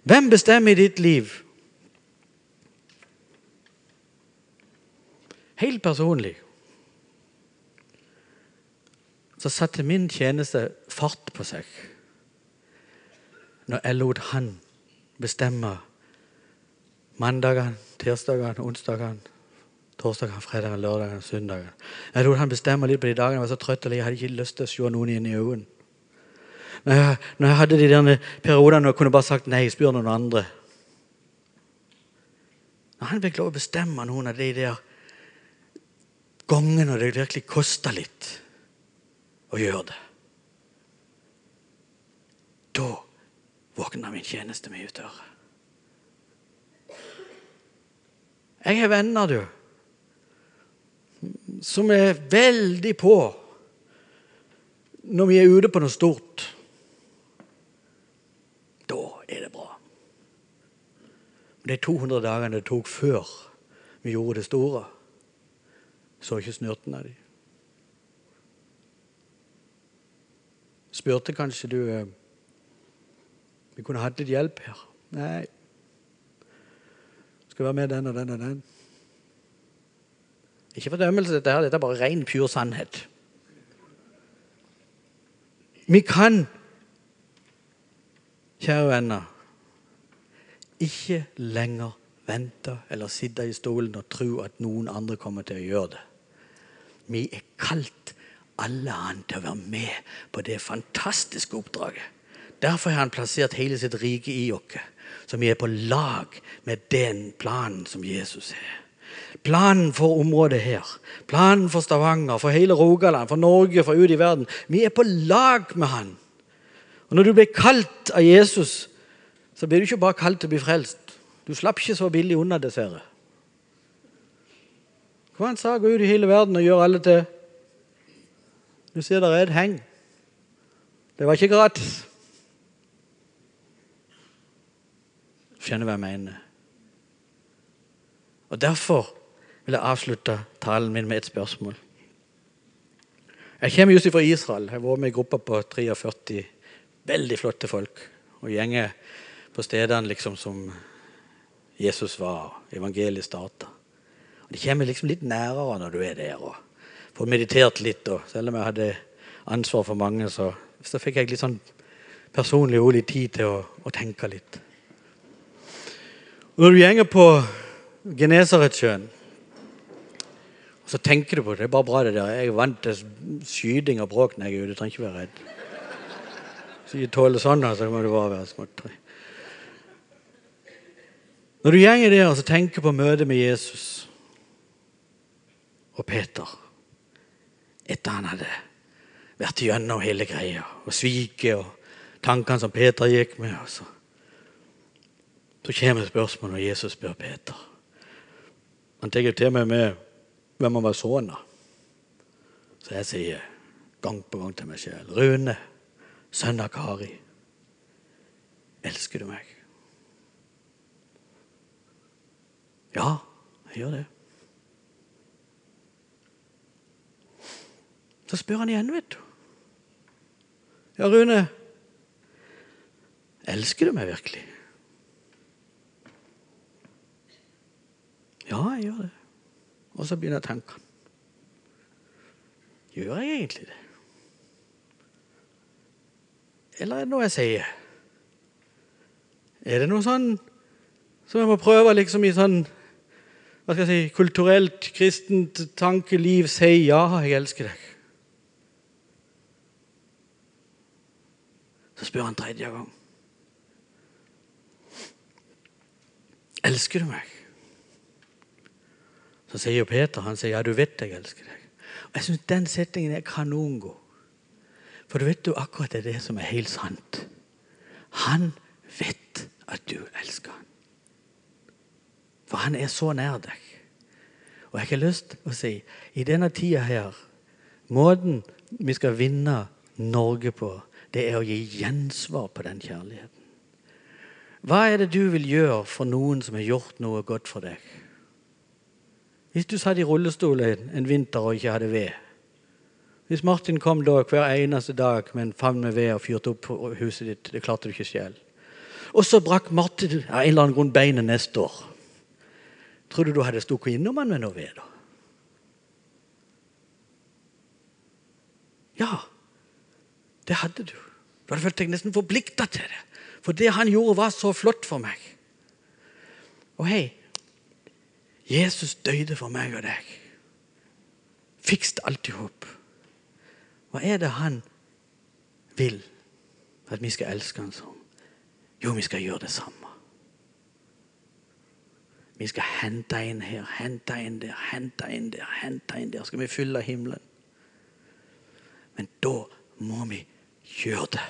Hvem bestemmer i ditt liv? Helt personlig så satte min tjeneste fart på seg når jeg lot han bestemme mandagene, tirsdagene, onsdagene, torsdagene, fredagene, lørdagene, søndagene. Jeg lot han bestemme litt på de dagene jeg var så trøtt eller jeg hadde ikke lyst til å se noen inn i øynene. Når jeg, når jeg hadde de der periodene og kunne bare sagt nei, spør noen andre. Når han fikk lov å bestemme noen av de der gangene når det virkelig kosta litt å gjøre det Da våkna min tjeneste mye større. Jeg har venner, du, som er veldig på når vi er ute på noe stort. Da er det bra. De 200 dagene det tok før vi gjorde det store, så ikke snurten av de. Spurte kanskje du eh, Vi kunne hatt litt hjelp her. Nei. Skal være med den og den og den. Ikke fordømmelse, dette her. Dette er bare ren, pur sannhet. Vi kan, kjære venner, ikke lenger vente eller sitte i stolen og tro at noen andre kommer til å gjøre det. Vi er kalt alle han til å være med på det fantastiske oppdraget. Derfor har han plassert hele sitt rike i oss, så vi er på lag med den planen som Jesus er. Planen for området her, planen for Stavanger, for hele Rogaland, for Norge, for ut i verden. Vi er på lag med han. Og Når du blir kalt av Jesus, så blir du ikke bare kalt til å bli frelst. Du slapp ikke så billig unna, dessverre. Hva han sa, gå ut i hele verden og gjør alle til Du ser der er et heng. Det var ikke gratis. Skjønner hva jeg mener. Og Derfor vil jeg avslutte talen min med et spørsmål. Jeg kommer just fra Israel. Jeg har vært med i gruppa på 43 veldig flotte folk. Og gjenger på stedene liksom som Jesus var, evangeliet starta. Det kommer liksom litt nærere når du er der. og Får meditert litt. og Selv om jeg hadde ansvar for mange, så, så fikk jeg litt sånn personlig og litt tid til å, å tenke litt. Og når du gjenger på Genesaretsjøen så tenker du på det. Det er bare bra, det der. Jeg er vant til skyting og bråk når jeg er ute. Du trenger ikke være redd. Så jeg tåler sånn, så må du bare være småtteri. Når du gjenger der og tenker på møtet med Jesus og Peter etter han hadde vært gjennom hele greia og sviket og tankene som Peter gikk med altså. Så kommer spørsmålet når Jesus spør Peter. Han tar til meg med hvem han var sønn av. Så jeg sier gang på gang til meg sjøl Rune, sønn av Kari, elsker du meg? Ja, jeg gjør det. Så spør han igjen, vet du. Ja, Rune, elsker du meg virkelig? Ja, jeg gjør det. Og så begynner tenke. Gjør jeg egentlig det? Eller er det noe jeg sier? Er det noe sånn som jeg må prøve liksom i sånn hva skal jeg si, kulturelt, kristent tankeliv sier ja, jeg elsker deg? Så spør han tredje gang. Elsker du meg? Så sier Peter han sier, ja, du vet jeg elsker deg. Og Jeg syns den setningen er kanongod. For du vet jo akkurat det er det som er helt sant. Han vet at du elsker han. For han er så nær deg. Og jeg har lyst til å si i denne tida her Måten vi skal vinne Norge på, det er å gi gjensvar på den kjærligheten. Hva er det du vil gjøre for noen som har gjort noe godt for deg? Hvis du satt i rullestol en vinter og ikke hadde ved Hvis Martin kom da hver eneste dag med en favn med ved og fyrte opp huset ditt Det klarte du ikke selv. Og så brakk Martin av en eller annen grunn beinet neste år. Tror du du hadde stukket innom han med noe ved, da? Ja, det hadde du. Du hadde følt deg nesten forplikta til det. For det han gjorde, var så flott for meg. Og hei, Jesus døde for meg og deg. Fikst alt i hop. Hva er det han vil at vi skal elske han som? Jo, vi skal gjøre det samme. Vi skal hente inn her, hente inn der, hente inn der, hente inn der. Skal vi fylle himmelen? Men da må vi gjøre det.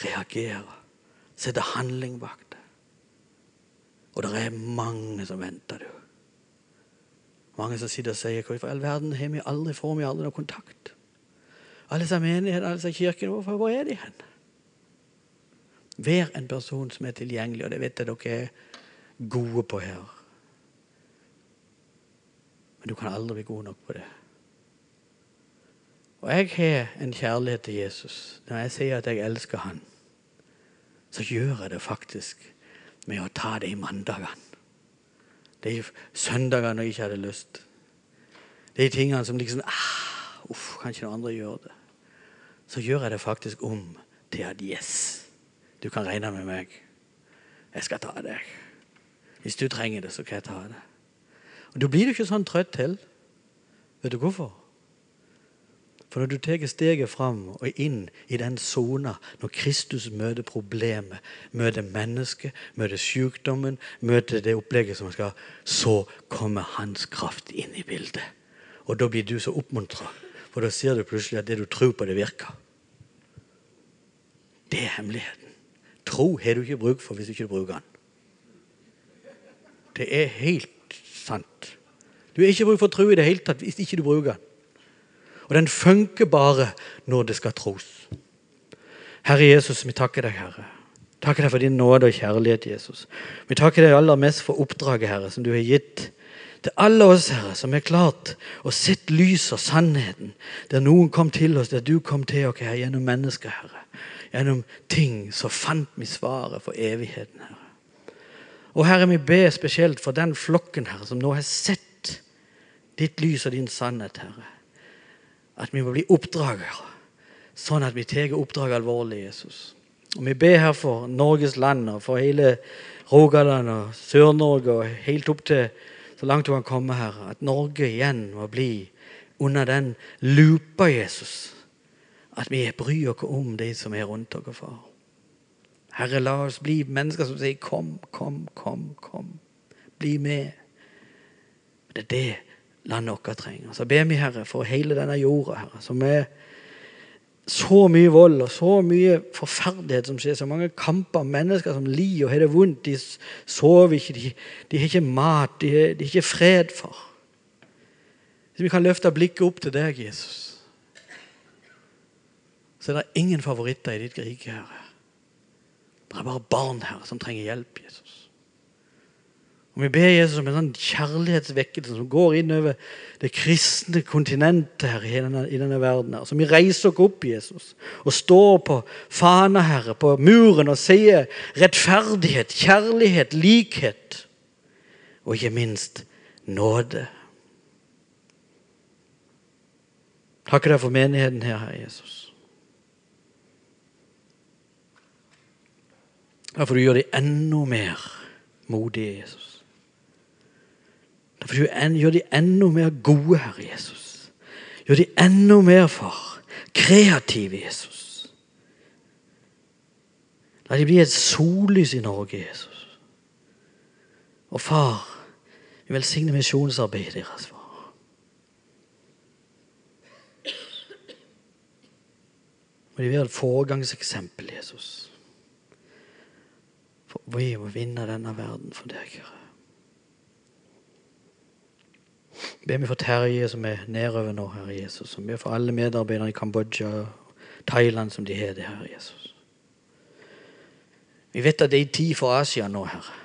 Reagere. Sette handling bak det. Og det er mange som venter, du. Mange som sitter og sier Hvorfor i all verden har vi aldri, får vi aldri noe kontakt? Alle disse menighetene, alle disse kirkene, hvorfor, hvor er de hen? Vær en person som er tilgjengelig, og det vet jeg dere er gode på her. Men du kan aldri bli god nok på det. Og jeg har en kjærlighet til Jesus. Når jeg sier at jeg elsker han, så gjør jeg det faktisk med å ta det i mandagene. Det er søndagene når jeg ikke hadde lyst. Det er tingene som liksom ah, uff, Kan ikke noen andre gjøre det? Så gjør jeg det faktisk om til at yes, du kan regne med meg. Jeg skal ta deg. Hvis du trenger det, så kan jeg ta det. Og Da blir du ikke sånn trøtt til. Vet du hvorfor? For når du tar steget fram og inn i den sona, når Kristus møter problemet, møter mennesket, møter sykdommen, møter det opplegget som skal, så kommer hans kraft inn i bildet. Og da blir du så oppmuntra, for da ser du plutselig at det du tror på, det virker. Det er hemmeligheten. Tro har du ikke bruk for hvis du ikke bruker den. Det er helt sant. Du har ikke bruk for tro i det hele tatt hvis ikke du bruker den. Og den funker bare når det skal tros. Herre Jesus, vi takker deg, Herre. Takker deg for din nåde og kjærlighet, Jesus. Vi takker deg aller mest for oppdraget, Herre, som du har gitt til alle oss, Herre, som er klart å sett lys og sannheten. Der noen kom til oss, der du kom til oss, Herre, gjennom mennesker, Herre. Gjennom ting så fant vi svaret for evigheten, Herre. Og Herre, vi ber spesielt for den flokken Herre, som nå har sett ditt lys og din sannhet, Herre. At vi må bli oppdragere, sånn at vi tar oppdraget alvorlig, Jesus. Og Vi ber her for Norges land og for hele Rogaland og Sør-Norge og helt opp til så langt du kan komme, Herre, at Norge igjen må bli under den lupa, Jesus. At vi bryr oss om de som er rundt oss, far. Herre, la oss bli mennesker som sier 'kom, kom, kom'. kom. Bli med. Det er det landet vårt trenger. Så ber vi, Herre, for hele denne jorda, Herre, som er så mye vold og så mye forferdelighet som skjer. Så mange kamper, mennesker som lider og har det vondt. De sover ikke, de, de har ikke mat, de har, de har ikke fred for. Hvis vi kan løfte blikket opp til deg, Jesus, så er det ingen favoritter i ditt rike, Herre. Det er bare barn her som trenger hjelp, Jesus. Og Vi ber Jesus om en sånn kjærlighetsvekkelse som går innover det kristne kontinentet her i denne, i denne verden. her. Så vi reiser oss opp, Jesus, og står på fana, Herre, på muren og sier rettferdighet, kjærlighet, likhet. og ikke minst nåde. Takker deg for menigheten her, Herre Jesus. Derfor du gjøre de enda mer modige, Jesus. Da får du gjøre de enda mer gode, Herre Jesus. Gjør de enda mer, far, kreative, Jesus. La de bli et sollys i Norge, Jesus. Og far, vi velsigner misjonsarbeidet deres, far. Og de være et foregangseksempel, Jesus. Vi må vinne denne verden for deg, Herre. Be meg for Terje som er nedover nå, Herre Jesus. Og be for alle medarbeidere i Kambodsja og Thailand som de har det, Herre Jesus. Vi vet at det er tid for Asia nå, Herre.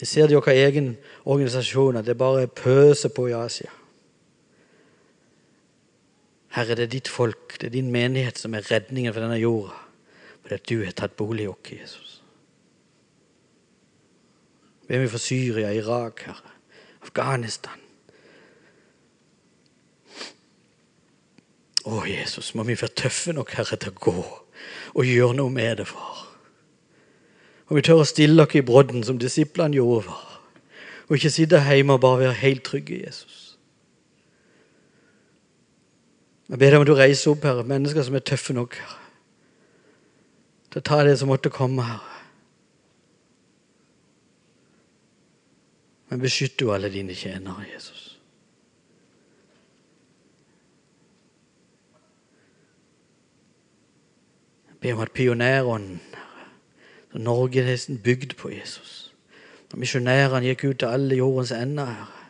Jeg ser det i vår egen organisasjon at det bare pøser på i Asia. Herre, det er ditt folk, det er din menighet som er redningen for denne jorda. Fordi at du har tatt bolig i oss, Jesus. Be meg for Syria, Irak, Herre. Afghanistan. Å, Jesus, må vi være tøffe nok, Herre, til å gå og gjøre noe med det, far. Og vi tør å stille oss i brodden som disiplene gjorde, far. Og ikke sitte hjemme og bare være helt trygge, Jesus. Jeg ber deg om du reiser opp, Herre, mennesker som er tøffe nok, Herre. Til å ta det som måtte komme, Herre. Men beskytt du alle dine tjenere, Jesus. Jeg ber om at pionerånden, som Norge er bygd på Jesus Når misjonærene gikk ut til alle jordens ender, Herre.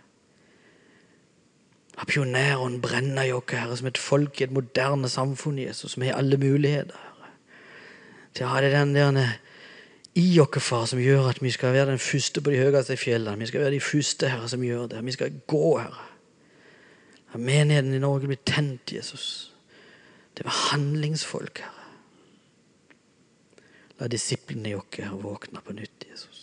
At pionerånden brenner i oss, Herre, som et folk i et moderne samfunn, Jesus, som har alle muligheter, Herre. Til å ha det den der i oss, far, som gjør at vi skal være den første på de høyeste fjellene. Vi skal være de første, Herre, som gjør det. Vi skal gå, Herre. La menigheten i Norge bli tent, Jesus. Det var handlingsfolk, Herre. La disiplene i oss Herre, våkne på nytt, Jesus.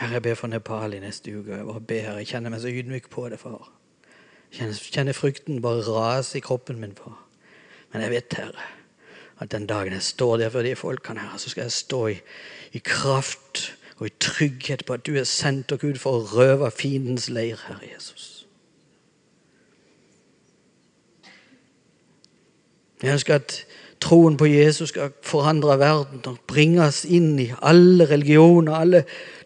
Herre, jeg ber for Nepal i neste uke. Jeg bare ber, Herre. Jeg kjenner meg så ydmyk på det, far. Kjenner, frykten bare rase i kroppen min, på. Men jeg vet, Herre, at den dagen jeg står der for de folkene, her, så skal jeg stå i, i kraft og i trygghet på at du er sendt og Gud for å røve fiendens leir, Herre Jesus. Jeg ønsker at troen på Jesus skal forandre verden og bringe oss inn i alle religioner, alle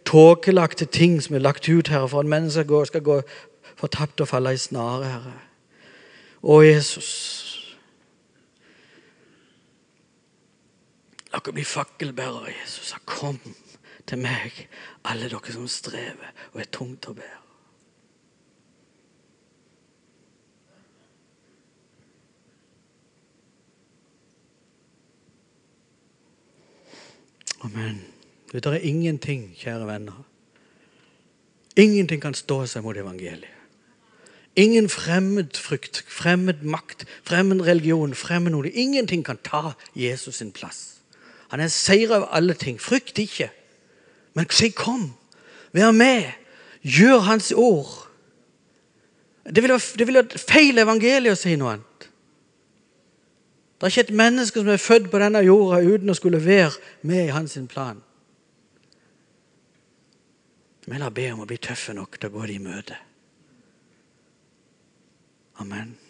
tåkelagte ting som er lagt ut her for at mennesker skal gå fortapt og falle i snare, Herre. Å, Jesus. La dere bli fakkelbærere, Jesus. Kom til meg, alle dere som strever og er tungt å bære. Amen. Det er ingenting, kjære venner. Ingenting kan stå seg mot evangeliet. Ingen fremmed frykt, fremmed makt, fremmed religion, fremmed noe. Ingenting kan ta Jesus sin plass. Han er seier over alle ting. Frykt ikke. Men si 'kom'. Vær med. Gjør Hans ord. Det ville vil være feil evangelium å si noe annet. Det er ikke et menneske som er født på denne jorda uten å skulle være med i hans plan. Men la be om å bli tøffe nok til å gå det i møte. Amen.